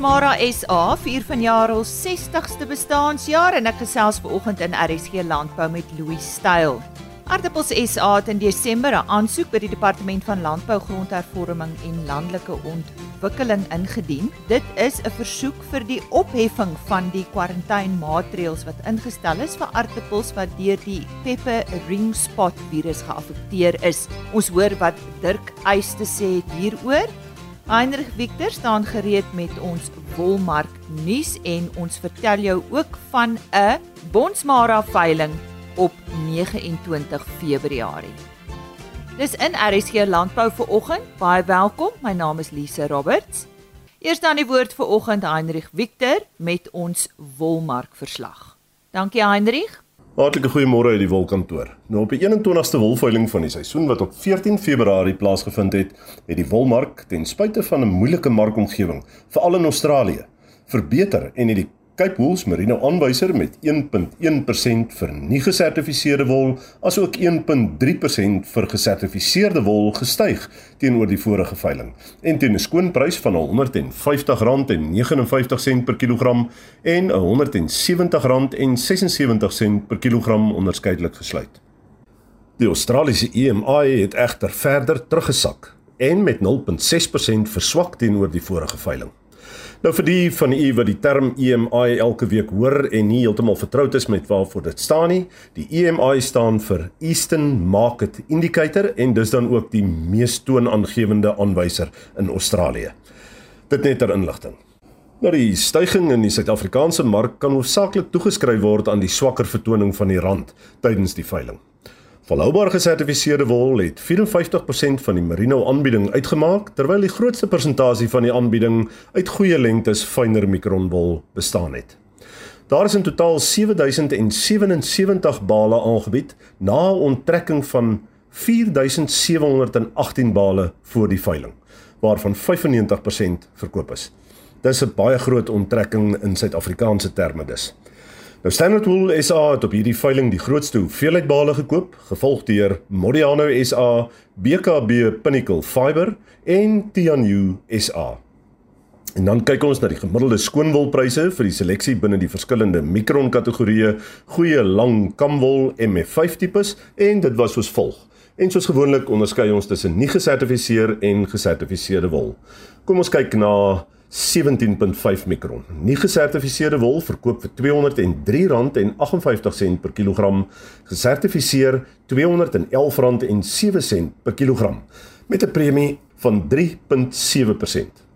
Bonsmara SA vier vanjaar hul 60ste bestaanjaar en ek gesels ver oggend in RSG Landbou met Louis Styl. Aardappels SA het in Desember 'n aansoek by die Departement van Landbou, Grondhervorming en Landelike Ontwikkeling ingedien. Dit is 'n versoek vir die opheffing van die kwarantainemaatreëls wat ingestel is vir aardappels wat deur die pepper ring spot virus geaffekteer is. Ons hoor wat Dirk Eys te sê het hieroor. Heinrich Victor staan gereed met ons wolmark nuus en ons vertel jou ook van 'n Bonsmara veiling op 29 Februarie. Dis in RSG Landbou vir oggend. Baie welkom. My naam is Lise Roberts. Eers dan die woord vir oggend Heinrich Victor met ons wolmark verslag. Dankie Heinrich. Hartlike goeiemôre uit die wolkantoor. Nou op die 21ste wolveiling van die seisoen wat op 14 Februarie plaasgevind het, het die wolmark ten spyte van 'n moeilike markomgewing, veral in Australië, verbeter en het die Cape Wool's Merino aanwyser met 1.1% vir nie gesertifiseerde wol asook 1.3% vir gesertifiseerde wol gestyg teenoor die vorige veiling en teen 'n skoonprys van R150.59 per kilogram en R170.76 per kilogram onderskeidelik gesluit. Die Australiese EMI het egter verder teruggesak en met 0.6% verswak teenoor die vorige veiling. Nou vir die van u wat die term EMI elke week hoor en nie heeltemal vertroud is met waarvoor dit staan nie, die EMI staan vir Eastern Market Indicator en dis dan ook die mees toonaangewende aanwyser in Australië. Dit net ter inligting. Nou die stygings in die Suid-Afrikaanse mark kan hoofsaaklik toegeskryf word aan die swakker vertoning van die rand tydens die veiling. Volhoubaar gesertifiseerde wol het 54% van die merino aanbieding uitgemaak, terwyl die grootste persentasie van die aanbieding uit goeie lengtes fynere mikronwol bestaan het. Daar is in totaal 7077 bale aangebied na onttrekking van 4718 bale voor die veiling, waarvan 95% verkoop is. Dis 'n baie groot onttrekking in Suid-Afrikaanse terme dus. Nou Standard Wool SA het op hierdie veiling die grootste hoeveelheid bale gekoop, gevolg deur Modiano SA, BKB Pinnacle Fiber en Tianyu SA. En dan kyk ons na die gemiddelde skoonwolpryse vir die seleksie binne die verskillende mikron kategorieë, goeie lang kamwol MF5 tipes en dit was soos volg. En soos gewoonlik onderskei ons tussen nie gesertifiseer en gesertifiseerde wol. Kom ons kyk na 17.5 mikron. Nie gesertifiseerde wol verkoop vir R203.58 per kilogram, gesertifiseer R211.07 per kilogram met 'n premie van 3.7%.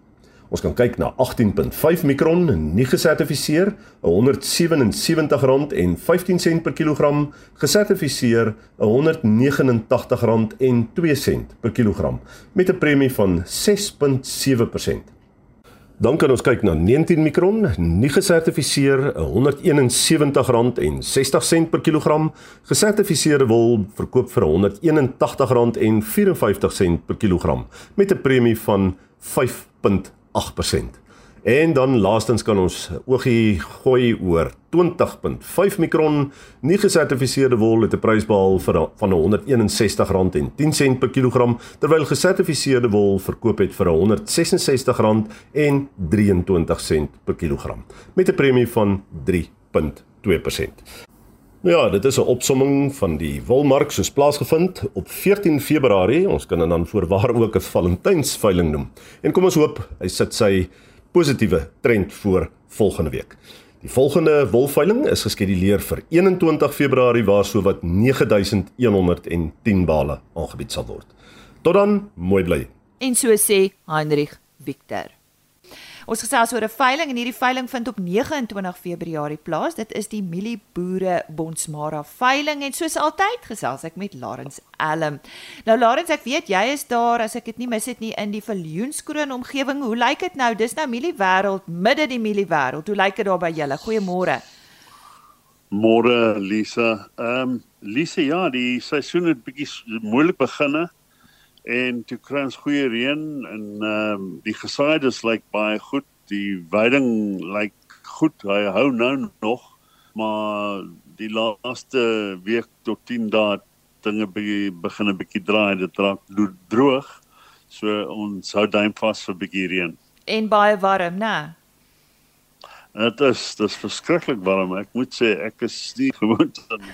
Ons kan kyk na 18.5 mikron, nie gesertifiseer, R177.15 per kilogram, gesertifiseer R189.02 per kilogram met 'n premie van 6.7%. Dan kan ons kyk na 19 mikron, nie gesertifiseer, R171.60 per kilogram. Gesertifiseerde wol verkoop vir R181.54 per kilogram met 'n premie van 5.8%. En dan laastens kan ons oogie gooi oor 20.5 mikron nie gesertifiseerde wol het 'n prys behaal vir van R161.10 per kilogram terwyl gesertifiseerde wol verkoop het vir R166.23 per kilogram met 'n premie van 3.2%. Nou ja, dit is 'n opsomming van die wolmark soos plaasgevind op 14 Februarie. Ons kan dit dan voorwaar ook 'n Valentynsveiling noem. En kom ons hoop hy sit sy positiewe trend voor volgende week. Die volgende wolveiling is geskeduleer vir 21 Februarie waar sowat 9110 bale aangebied sal word. Tot dan, mooi bly. En so sê Heinrich Victor. Ons gesels oor 'n veiling en hierdie veiling vind op 29 Februarie plaas. Dit is die Mielieboere Bonsmara veiling en soos altyd gesels ek met Lawrence Elm. Nou Lawrence, ek weet jy is daar as ek dit nie mis het nie in die Viljoenskroon omgewing. Hoe lyk dit nou? Dis nou Mieliewêreld, midde die Mieliewêreld. Hoe lyk dit daar by julle? Goeiemôre. Môre Lisa. Ehm um, Lisa, ja, die seisoen het bietjie moeilik beginne en toe kry ons goeie reën en ehm um, die gesaaides lyk baie goed. Die veiding lyk goed. Hy hou nou nog, maar die laaste week tot 10 dae dinge begin 'n bietjie draai. Dit raak droog. So ons hou duim vas vir bietjie reën. En baie warm, né? Dit is dis verskriklik warm. Ek moet sê ek is nie gewoond aan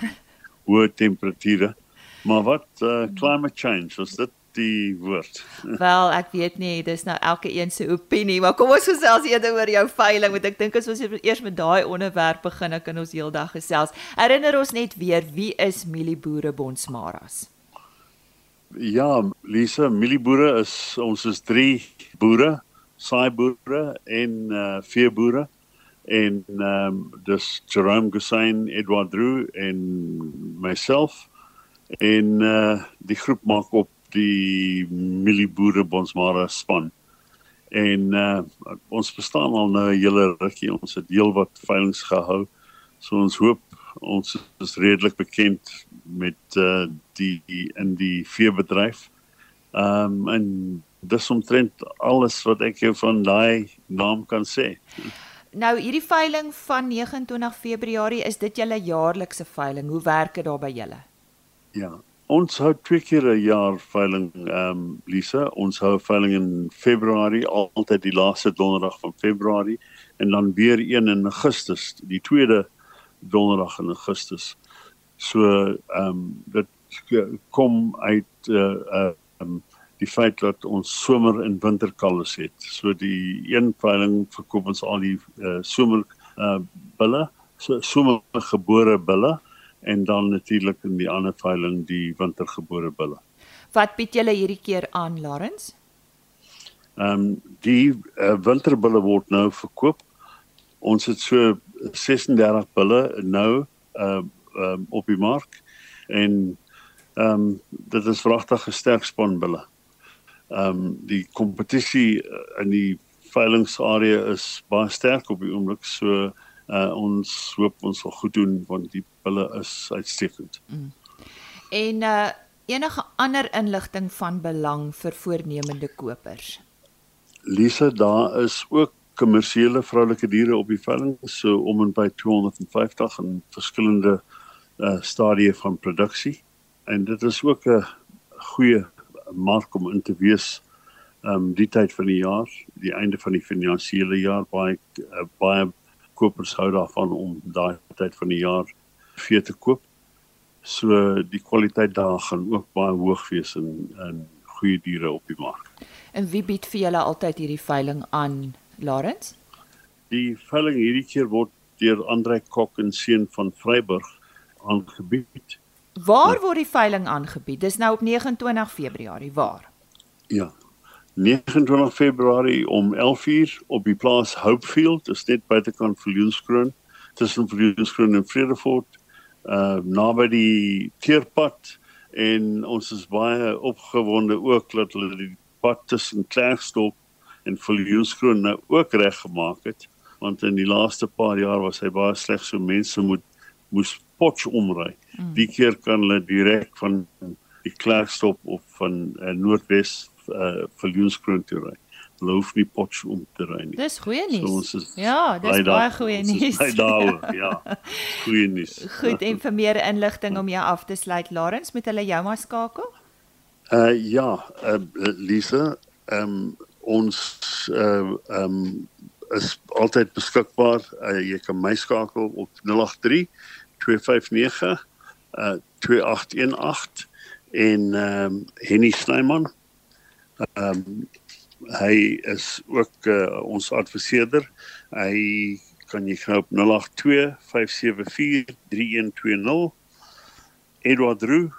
hoë temperature. Maar wat uh, climate change was dit die woord. Wel, ek weet nie, dis nou elke een se opinie, maar kom ons gesels eerder oor jou veiling want ek dink as ons eers met daai onderwerp begin, kan ons heeldag gesels. Herinner ons net weer wie is Milieboere Bonsmaras? Ja, Lisa, Milieboere is ons is 3 boere, saaiboere en uh veeboere en ehm um, dis Jerome Gusain, Edward Drew en myself en uh die groep maak op die Milieboere Bonsmara span. En uh ons bestaan al nou 'n hele rukkie. Ons het heelwat veilinge gehou. So ons hoop ons is redelik bekend met uh die, die in die veebedryf. Ehm um, en dis omtrent alles wat ek jou van daai naam kan sê. Nou hierdie veiling van 29 Februarie is dit julle jaarlikse veiling. Hoe werk dit daar by julle? Ja, Ons hou twee keer 'n jaar veiling ehm um, Lisa. Ons hou veiling in Februarie, altyd die laaste donderdag van Februarie en dan weer een in Augustus, die tweede donderdag in Augustus. So ehm um, dit kom uit uh uh um, die feit dat ons somer en winterkalves het. So die een veiling verkoop ons al die uh somer uh bulle, so somergebore bulle en dan natuurlik in die ander veiling die wintergebore bulle. Wat bied julle hierdie keer aan, Lawrence? Ehm um, die uh, winterbulle word nou verkoop. Ons het so 36 bulle nou ehm uh, um, op die mark en ehm um, dit is vragtig gesterk spanbulle. Ehm um, die kompetisie in die veilingsarea is baie sterk op die oomblik so uh, ons hoop ons sal goed doen want die pille is uitstekend. Mm. En uh enige ander inligting van belang vir voornemende kopers. Lisa, daar is ook kommersiële vroulike diere op die veiling so om en by 250 in verskillende uh stadieë van produksie en dit is ook 'n goeie mark om in te wees um die tyd van die jaar, die einde van die finansiële jaar baie uh, baie kopers hou daarvan om daai tyd van die jaar vee te koop. So die kwaliteit daar gaan ook baie hoog wees in in goeie diere op die mark. En wie bied vir julle altyd hierdie veiling aan, Lawrence? Die veiling hierdie keer word deur Andre Kok en seun van Vryburg aangebied. Waar word die veiling aangebied? Dis nou op 29 Februarie, waar? Ja, 29 Februarie om 11:00 op die plaas Hopefield, dit is net buitekant Viljoenskroon, tussen Viljoenskroon en Vredefort, uh naby die teerpad en ons is baie opgewonde ook dat hulle die pad tussen Klerksdorp en Viljoenskroon nou ook reggemaak het, want in die laaste paar jaar was hy baie sleg so mense moet moes potch omry. Mm. Die keer kan hulle direk van die Klerksdorp of van uh, Noordwes uh Viljoenskroon toe ry. Hulle hoef nie potch om te ry nie. Dis goeie nuus. So ja, dis baie goeie nuus. Daar, ja. Goeie nuus. Goed en vir meer inligting om jou af te sluit Larens met hulle jou maar skakel. Uh ja, uh, Lisa, ehm um, ons uh ehm um, is altyd beskikbaar. Uh, jy kan my skakel op 083 259 uh 2818 en ehm um, Henny Snyman Ehm um, hy is ook uh, ons adviseerder. Hy kan jy kry op 082 574 3120. Edward Roo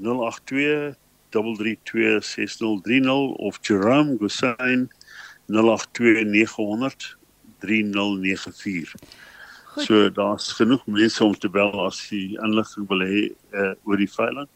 082 3326030 of Jerome Gosain 082900 3094. Goed. So daar's genoeg mense om te bel as jy inligting wil hê uh, oor die veiling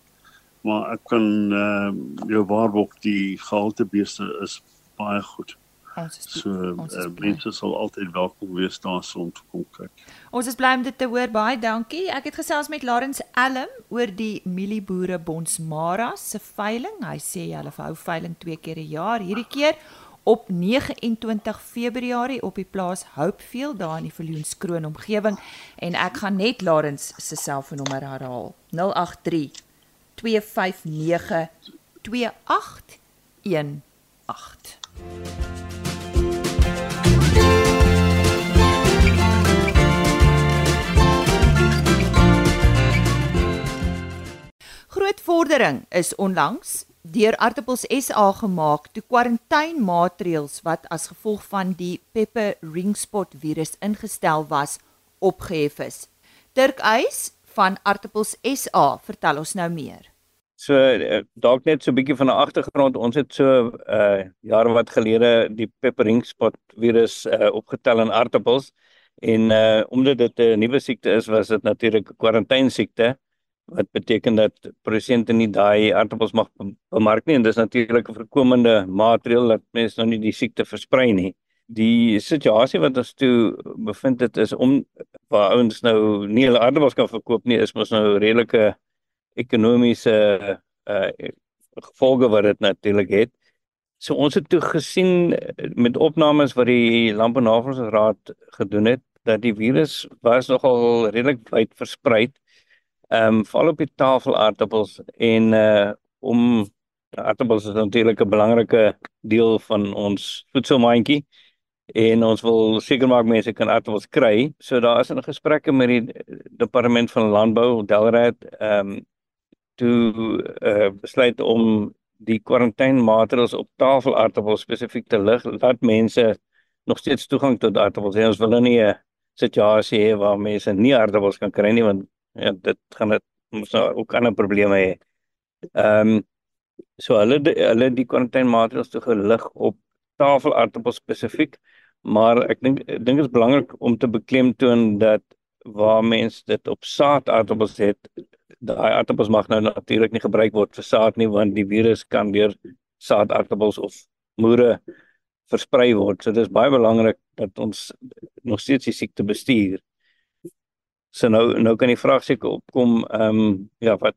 maar ek kan ehm uh, jou waarborg die gehaltebeeste is baie goed. Ons is so ons is uh, mense sal altyd welkom wees daar so om te kom kyk. Ons is bly om dit te hoor. Baie dankie. Ek het gesels met Lawrence Elm oor die Milieboere Bonsmara se veiling. Hy sê hulle hou veiling twee keer 'n jaar. Hierdie keer op 29 Februarie op die plaas Hopefield daar in die Viljoenskroon omgewing en ek gaan net Lawrence se selfoonnommer herhaal. 083 259 2818. Groot vordering is onlangs deur Artappels SA gemaak toe kwarantynemaatreëls wat as gevolg van die Pepper ringspot virus ingestel was, opgehef is. Dirk Eys van Aartappels SA vertel ons nou meer. So uh, dalk net so 'n bietjie van 'n agtergrond. Ons het so uh jare wat gelede die peppering spot virus uh opgetel in aartappels en uh omdat dit 'n nuwe siekte is, was dit natuurlik 'n kwarantyne siekte wat beteken dat produsente nie daai aartappels mag bemark nie en dis natuurlik 'n voorkomende maatreël dat mense nou nie die siekte versprei nie. Die situasie wat ons toe bevind het is om waar ouens nou nie hulle aartappels kan verkoop nie, is mos nou redelike ekonomiese uh gevolge wat dit natuurlik het. So ons het toe gesien uh, met opnames wat die Landbounavorsingsraad gedoen het dat die virus was nogal redelik wyd versprei. Ehm um, val op die tafelaartappels en uh om aartappels is natuurlik 'n belangrike deel van ons voedselmandjie en ons wil seker maak mense kan aartappels kry. So daar is 'n gesprekke met die departement van landbou, Delrat, ehm um, toe uh, besluit om die kwarantynemaatreëls op tafelaartappels spesifiek te lig dat mense nog steeds toegang tot aartappels het. Ons wil nou nie 'n situasie hê waar mense nie aartappels kan kry nie want ja, dit gaan dit ons nou ook ander probleme hê. Ehm um, so hulle hulle die kwarantynemaatreëls toe gelig op tafelaartappels spesifiek, maar ek dink ek dink dit is belangrik om te beklemtoon dat waar mense dit op saadaartappels het daai aardappels mag nou natuurlik nie gebruik word vir saad nie want die virus kan deur saadaardappels of moere versprei word. So dis baie belangrik dat ons nog steeds die siekte bestuur. So nou nou kan die vraag seker opkom ehm um, ja wat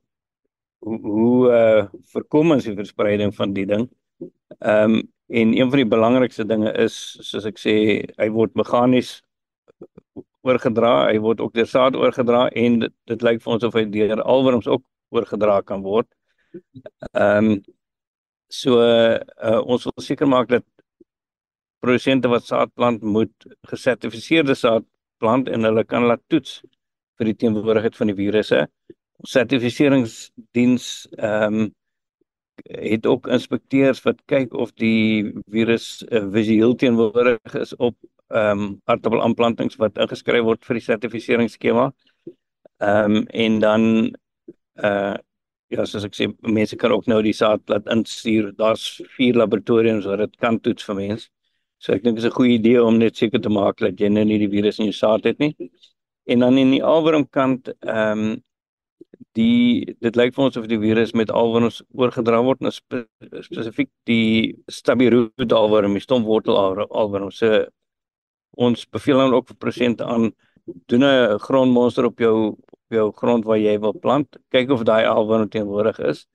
hoe hoe uh, voorkom ons die verspreiding van die ding? Ehm um, en een van die belangrikste dinge is soos ek sê hy word meganies oorgedra, hy word ook deur saad oorgedra en dit, dit lyk vir ons of hy deur alworms ook oorgedra kan word. Ehm um, so uh, ons wil seker maak dat produsente wat saad plant moet gesertifiseerde saad plant en hulle kan laat toets vir die teenwoordigheid van die virusse. Ons sertifiseringsdiens ehm um, het ook inspekteurs wat kyk of die virus uh, visueel teenwoordig is op ehm um, aardappelaanplantings wat ingeskryf word vir die sertifiseringsskema. Ehm um, en dan uh ja, soos ek sê, mense kan ook nou die saad laat instuur. Daar's vier laboratoriums waar dit kan toets vir mense. So ek dink dit is 'n goeie idee om net seker te maak dat jy nou nie die virus in jou saad het nie. En dan in die alwormkant ehm um, die dit lyk vir ons of die virus met alworms oorgedra word, spe, spesifiek die stabiroot alworm, die stompwortel alworm. So ons beveel dan ook vir prosente aan doen 'n grondmonster op jou op jou grond waar jy wil plant. Kyk of daai alwoon teenwoordig is.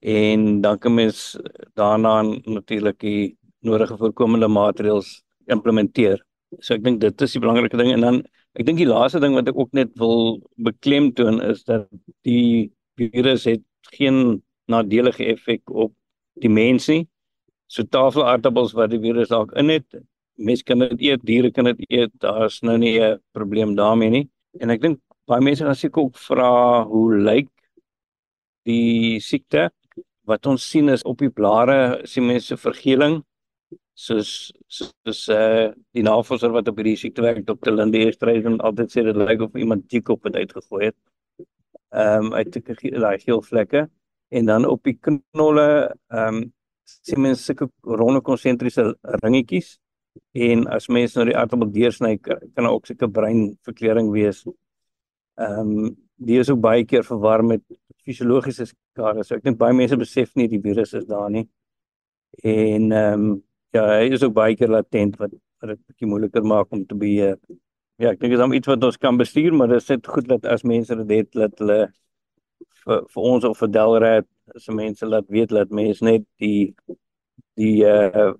En dan kan mens daarna natuurlik die nodige voorkomende maatreëls implementeer. So ek dink dit is die belangrike ding. En dan ek dink die laaste ding wat ek ook net wil beklemtoon is dat die virus het geen nadelige effek op die mens nie so tafelaartappels wat die virus dalk in het mense kan dit eet, diere kan dit eet, daar's nou nie 'n probleem daarmee nie. En ek dink baie mense gaan seker ook vra hoe lyk die siekte? Wat ons sien is op die blare sien mense vergeling soos soos eh uh, die navorser wat op hierdie siekte werk Dr. Linde Estreisen altyd sê dit lyk of iemand dik op het uitgegooi het. Ehm um, uit daai geel vlekke en dan op die knolle ehm um, sien mense sulke ronde konsentriese ringetjies en as mens nou die aardappel deursny kan ook seker breinverkleuring wees. Ehm um, die is ook baie keer verwar met fisiologiese skade. So ek dink baie mense besef nie die virus is daar nie. En ehm um, ja, hy is ook baie keer latent wat wat dit bietjie moeiliker maak om te beheer. Ja, ek dink dit is om iets wat ons kan bestuur, maar dit is net goed dat as mense dit het dat hulle vir, vir ons of vir Delrat as mense laat weet dat mense net die die uh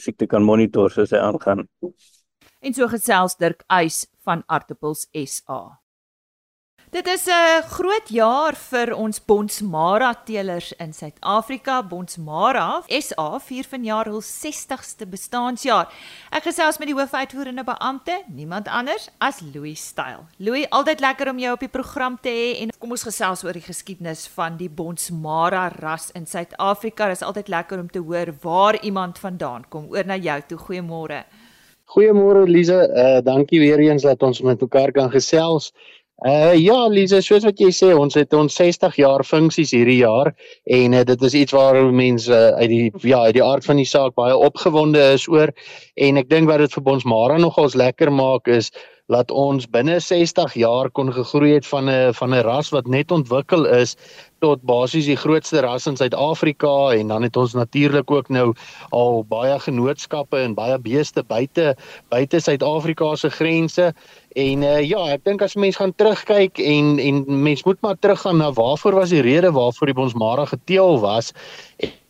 siekte kan monitor soos hy aangaan. En so gesels Dirk Eis van Artappels SA. Dit is 'n groot jaar vir ons Bonsmara teelers in Suid-Afrika. Bonsmara SA vier vanjaar hul 60ste bestaanjaar. Ek gesels met die hoofuitvoerende beampte, niemand anders as Louis Styl. Louis, altyd lekker om jou op die program te hê en kom ons gesels oor die geskiedenis van die Bonsmara ras in Suid-Afrika. Dit is altyd lekker om te hoor waar iemand vandaan kom. Oor na jou toe. Goeiemôre. Goeiemôre Lize. Uh dankie weer eens dat ons met mekaar kan gesels. Uh ja, Lise, soos wat jy sê, ons het ons 60 jaar funksies hierdie jaar en uh, dit is iets waar mense uh, uit die ja, uit die aard van die saak baie opgewonde is oor en ek dink wat dit vir ons Mara nogals lekker maak is laat ons binne 60 jaar kon gegroei het van 'n van 'n ras wat net ontwikkel is tot basies die grootste ras in Suid-Afrika en dan het ons natuurlik ook nou al baie genootskappe en baie beeste buite buite Suid-Afrika se grense en uh, ja ek dink as mense gaan terugkyk en en mense moet maar teruggaan na waarvoor was die rede waarvoor die Bonsmara geteel was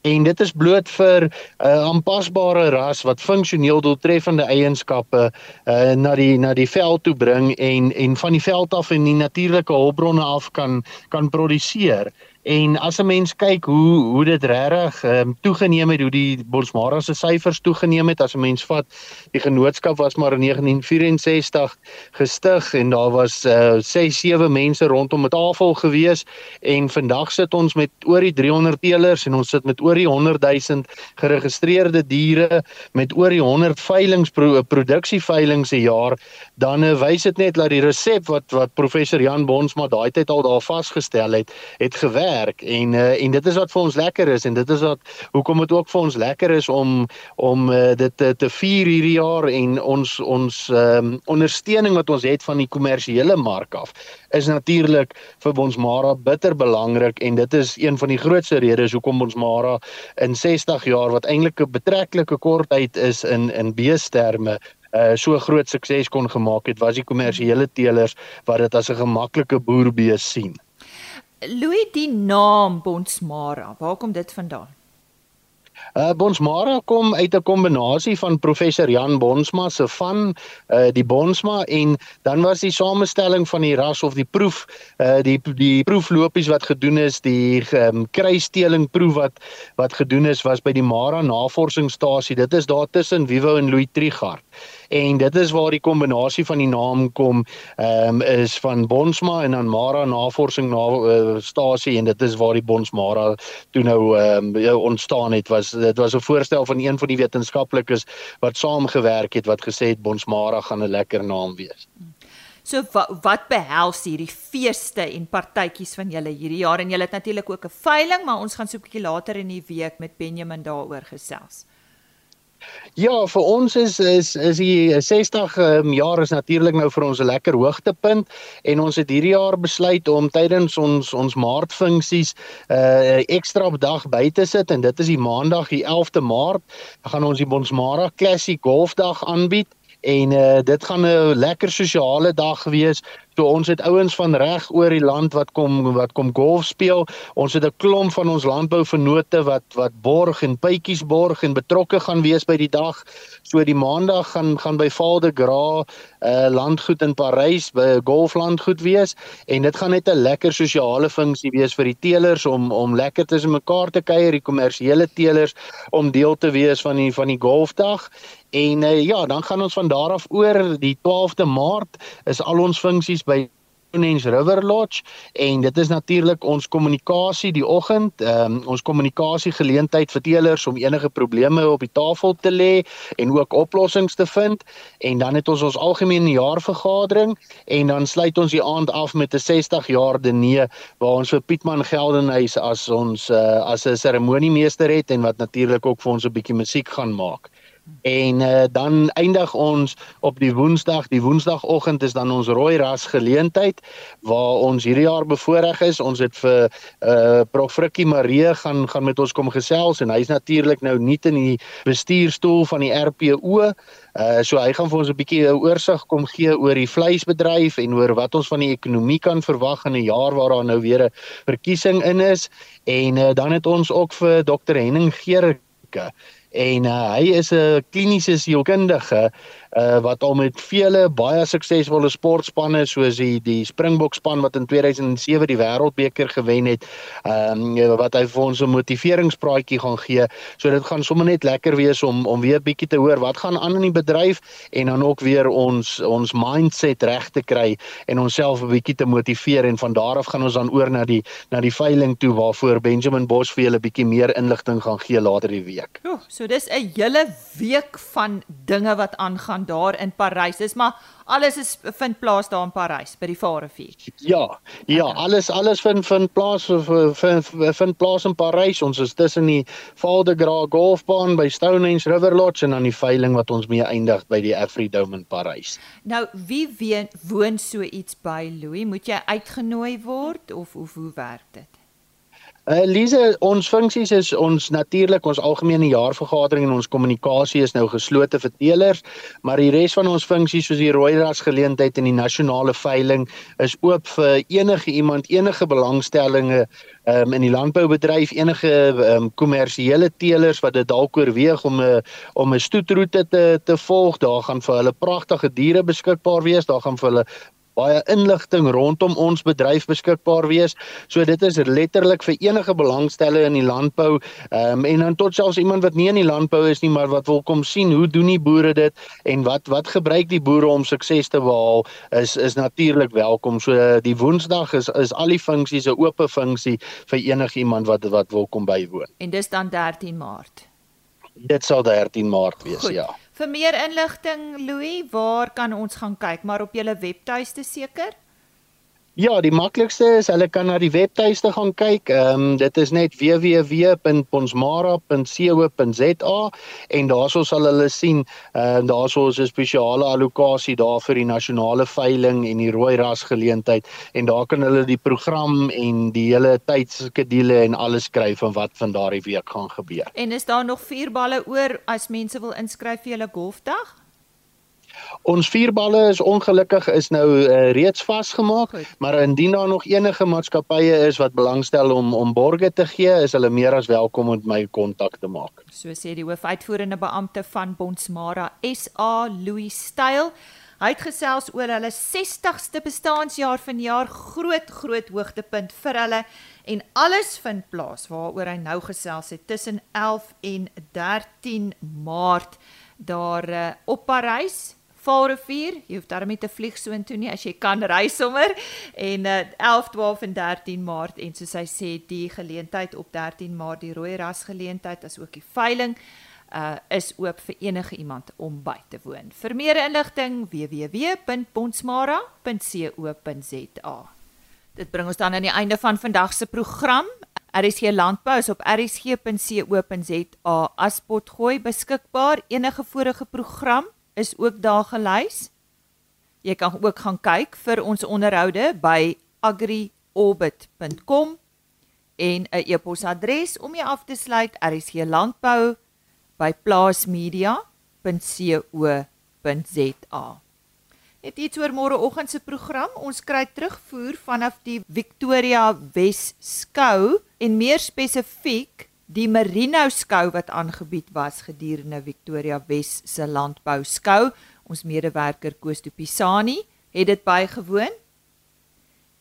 en dit is bloot vir 'n uh, aanpasbare ras wat funksioneel doeltreffende eienskappe uh, na die na die veld toe bring en en van die veld af en die natuurlike hulpbronne af kan kan produseer. En as 'n mens kyk hoe hoe dit regtig ehm um, toegeneem het, hoe die Bonsmara se syfers toegeneem het, as 'n mens vat, die genootskap was maar in 1964 gestig en daar was uh 6 7 mense rondom 'n tafel gewees en vandag sit ons met oor die 300 teelers en ons sit met oor die 100 000 geregistreerde diere met oor die 100 veilinge pro, produksie veilinge se jaar, dan uh, wys dit net dat die resep wat wat professor Jan Bonsma daai tyd al daar vasgestel het, het gewerk werk en uh, en dit is wat vir ons lekker is en dit is wat hoekom dit ook vir ons lekker is om om uh, dit te, te vier hierdie jaar en ons ons um, ondersteuning wat ons het van die kommersiële mark af is natuurlik vir ons Mara bitter belangrik en dit is een van die grootste redes hoekom ons Mara in 60 jaar wat eintlik 'n betreklike kort tyd is in in beesterme uh so groot sukses kon gemaak het was die kommersiële teelers wat dit as 'n gemaklike boerbees sien. Louis die naam Bonsmara, waar kom dit vandaan? Uh Bonsmara kom uit 'n kombinasie van professor Jan Bonsma se van uh die Bonsma en dan was die samestelling van die ras of die proef uh die die proeflopies wat gedoen is, die um, kruisteling proef wat wat gedoen is was by die Mara Navorsingsstasie. Dit is daar tussen Wiwo en Louis Trigard en dit is waar die kombinasie van die naam kom ehm um, is van Bonsma en dan Mara navorsing na uh, stasie en dit is waar die Bonsmara toe nou ehm um, ontstaan het was dit was 'n voorstel van een van die wetenskaplikes wat saamgewerk het wat gesê het Bonsmara gaan 'n lekker naam wees. So wat, wat behels hierdie feeste en partytjies van julle hierdie jaar en julle het natuurlik ook 'n veiling maar ons gaan so 'n bietjie later in die week met Benjamin daaroor gesels. Ja, vir ons is is is die 60 um, ehm, jaar is natuurlik nou vir ons 'n lekker hoogtepunt en ons het hierdie jaar besluit om tydens ons ons maartfunksies 'n uh, ekstra dag by te sit en dit is die maandag die 11de Maart. Dan gaan ons die Bonsmara Classic Golfdag aanbied en uh, dit gaan 'n lekker sosiale dag wees So ons het ouens van reg oor die land wat kom wat kom golf speel. Ons het 'n klomp van ons landbouvennote wat wat borg en pypies borg en betrokke gaan wees by die dag. So die maandag gaan gaan by Val de Gras uh landgoed in Parys by golflandgoed wees en dit gaan net 'n lekker sosiale funksie wees vir die teelers om om lekker tussen mekaar te kuier, die kommersiële teelers om deel te wees van die van die golfdag. En uh, ja, dan gaan ons van daar af oor die 12de Maart is al ons funksies by Nens River Lodge en dit is natuurlik ons kommunikasie die oggend, um, ons kommunikasie geleentheid vir teelers om enige probleme op die tafel te lê en ook oplossings te vind en dan het ons ons algemene jaarvergadering en dan sluit ons die aand af met 'n 60 jaar diner waar ons vir Pietman Geldenhuys as ons uh, as 'n seremoniemeester het en wat natuurlik ook vir ons 'n bietjie musiek gaan maak. En uh, dan eindig ons op die Woensdag. Die Woensdagoggend is dan ons rooi ras geleentheid waar ons hierdie jaar bevoorreg is. Ons het vir uh Prof Frikkie Maree gaan gaan met ons kom gesels en hy's natuurlik nou nie in die bestuurstoel van die RPO. Uh so hy gaan vir ons 'n bietjie 'n oorsig kom gee oor die vleisbedryf en oor wat ons van die ekonomie kan verwag in 'n jaar waar daar nou weer 'n verkiesing in is. En uh, dan het ons ook vir Dr Henning Gericke en uh, hy is 'n kliniese sielkundige uh, wat al met vele baie suksesvolle sportspanne soos die die Springbok span wat in 2007 die wêreldbeker gewen het, ehm um, wat hy vir ons 'n motiveringspraatjie gaan gee. So dit gaan sommer net lekker wees om om weer bietjie te hoor wat gaan aan in die bedryf en dan ook weer ons ons mindset reg te kry en onsself 'n bietjie te motiveer en van daar af gaan ons dan oor na die na die veiling toe waarvoor Benjamin Bos vir julle bietjie meer inligting gaan gee later die week. O, so dis 'n hele week van dinge wat aangaan daar in Parys. Dis maar alles is vind plaas daar in Parys by die Varevuur. Ja, ja, okay. alles alles vind vind plaas vind vind plaas in Parys. Ons is tussen die Val de Gras golfbaan by Stonehenge River Lodge en dan die veiling wat ons mee eindig by die Afridome in Parys. Nou, wie ween, woon so iets by Louis? Moet jy uitgenooi word of of hoe werk dit? Uh, Lise, ons funksies is ons natuurlik ons algemene jaarvergadering en ons kommunikasie is nou geslote vir teelers, maar die res van ons funksies soos die rooi ras geleentheid en die nasionale veiling is oop vir enige iemand, enige belangstellinge um, in die landboubedryf, enige um, kommersiële teelers wat dit dalk oorweeg om 'n om 'n stoetroete te te volg. Daar gaan vir hulle pragtige diere beskikbaar wees, daar gaan vir hulle baie inligting rondom ons bedryf beskikbaar wees. So dit is letterlik vir enige belangstellende in die landbou, um, en dan tot selfs iemand wat nie in die landbou is nie, maar wat wil kom sien hoe doen die boere dit en wat wat gebruik die boere om sukses te behaal, is is natuurlik welkom. So die Woensdag is is al die funksies 'n oop funksie vir enige iemand wat wat wil kom bywoon. En dis dan 13 Maart. Dit sal 13 Maart wees, Goed. ja. Vir meer inligting, Louis, waar kan ons gaan kyk? Maar op julle webtuiste seker? Ja, die maklikste is hulle kan na die webtuiste gaan kyk. Ehm um, dit is net www.ponsmara.co.za en daarso sal hulle sien, ehm uh, daarso is 'n spesiale allocasie daar vir die nasionale veiling en die rooi ras geleentheid en daar kan hulle die program en die hele tydskedule en alles skryf van wat van daardie week gaan gebeur. En is daar nog vier balle oor as mense wil inskryf vir hulle golfdag? Ons vierballe is ongelukkig is nou uh, reeds vasgemaak, maar indien daar nog enige maatskappye is wat belangstel om om borge te gee, is hulle meer as welkom om met my kontak te maak. So sê die hoofuitvoerende beampte van Bonsmara SA, Louis Styl. Hy het gesels oor hulle 60ste bestaanjaar vanjaar, groot groot hoogtepunt vir hulle en alles vind plaas waaroor hy nou gesels het tussen 11 en 13 Maart daar uh, op Parys Vaalrivier. Jy hoef daarmee te vlieg so intoe nie as jy kan ry sommer. En uh, 11, 12 en 13 Maart en soos hy sê die geleentheid op 13 Maart die rooi ras geleentheid as ook die veiling uh is oop vir enige iemand om by te woon. Vir meer inligting www.ponsmara.co.za. Dit bring ons dan aan die einde van vandag se program. RSG Landbou is op rsg.co.za as potgooi beskikbaar. Enige vorige program is ook daar gelys. Jy kan ook gaan kyk vir ons onderhoude by agriorbit.com en 'n e-posadres om jou af te sluit rsglandbou@plaasmedia.co.za. Net iets oor môreoggend se program. Ons kry terugvoer vanaf die Victoria Wes skou en meer spesifiek die Merino skou wat aangebied was gedurende Victoria Wes se landbou skou. Ons medewerker Koos de Pisani het dit bygewoon.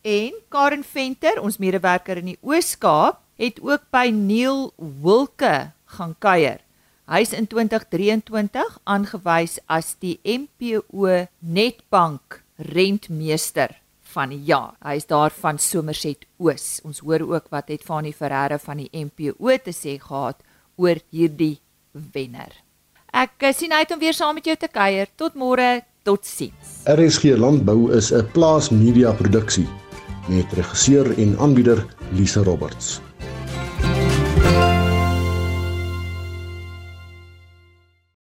En Karen Venter, ons medewerker in die Oos-Kaap, het ook by Neil Wilke gaan kuier. Hy's in 2023 aangewys as die MPO Netbank rentmeester van die jaar. Hy is daar van Somerset Oos. Ons hoor ook wat het Fanie Ferreira van die MPO te sê gehad oor hierdie wenner. Ek eh, sien uit om weer saam met jou te kuier. Tot môre. Totsiens. RSG Landbou is 'n plaas media produksie met regisseur en aanbieder Lisa Roberts.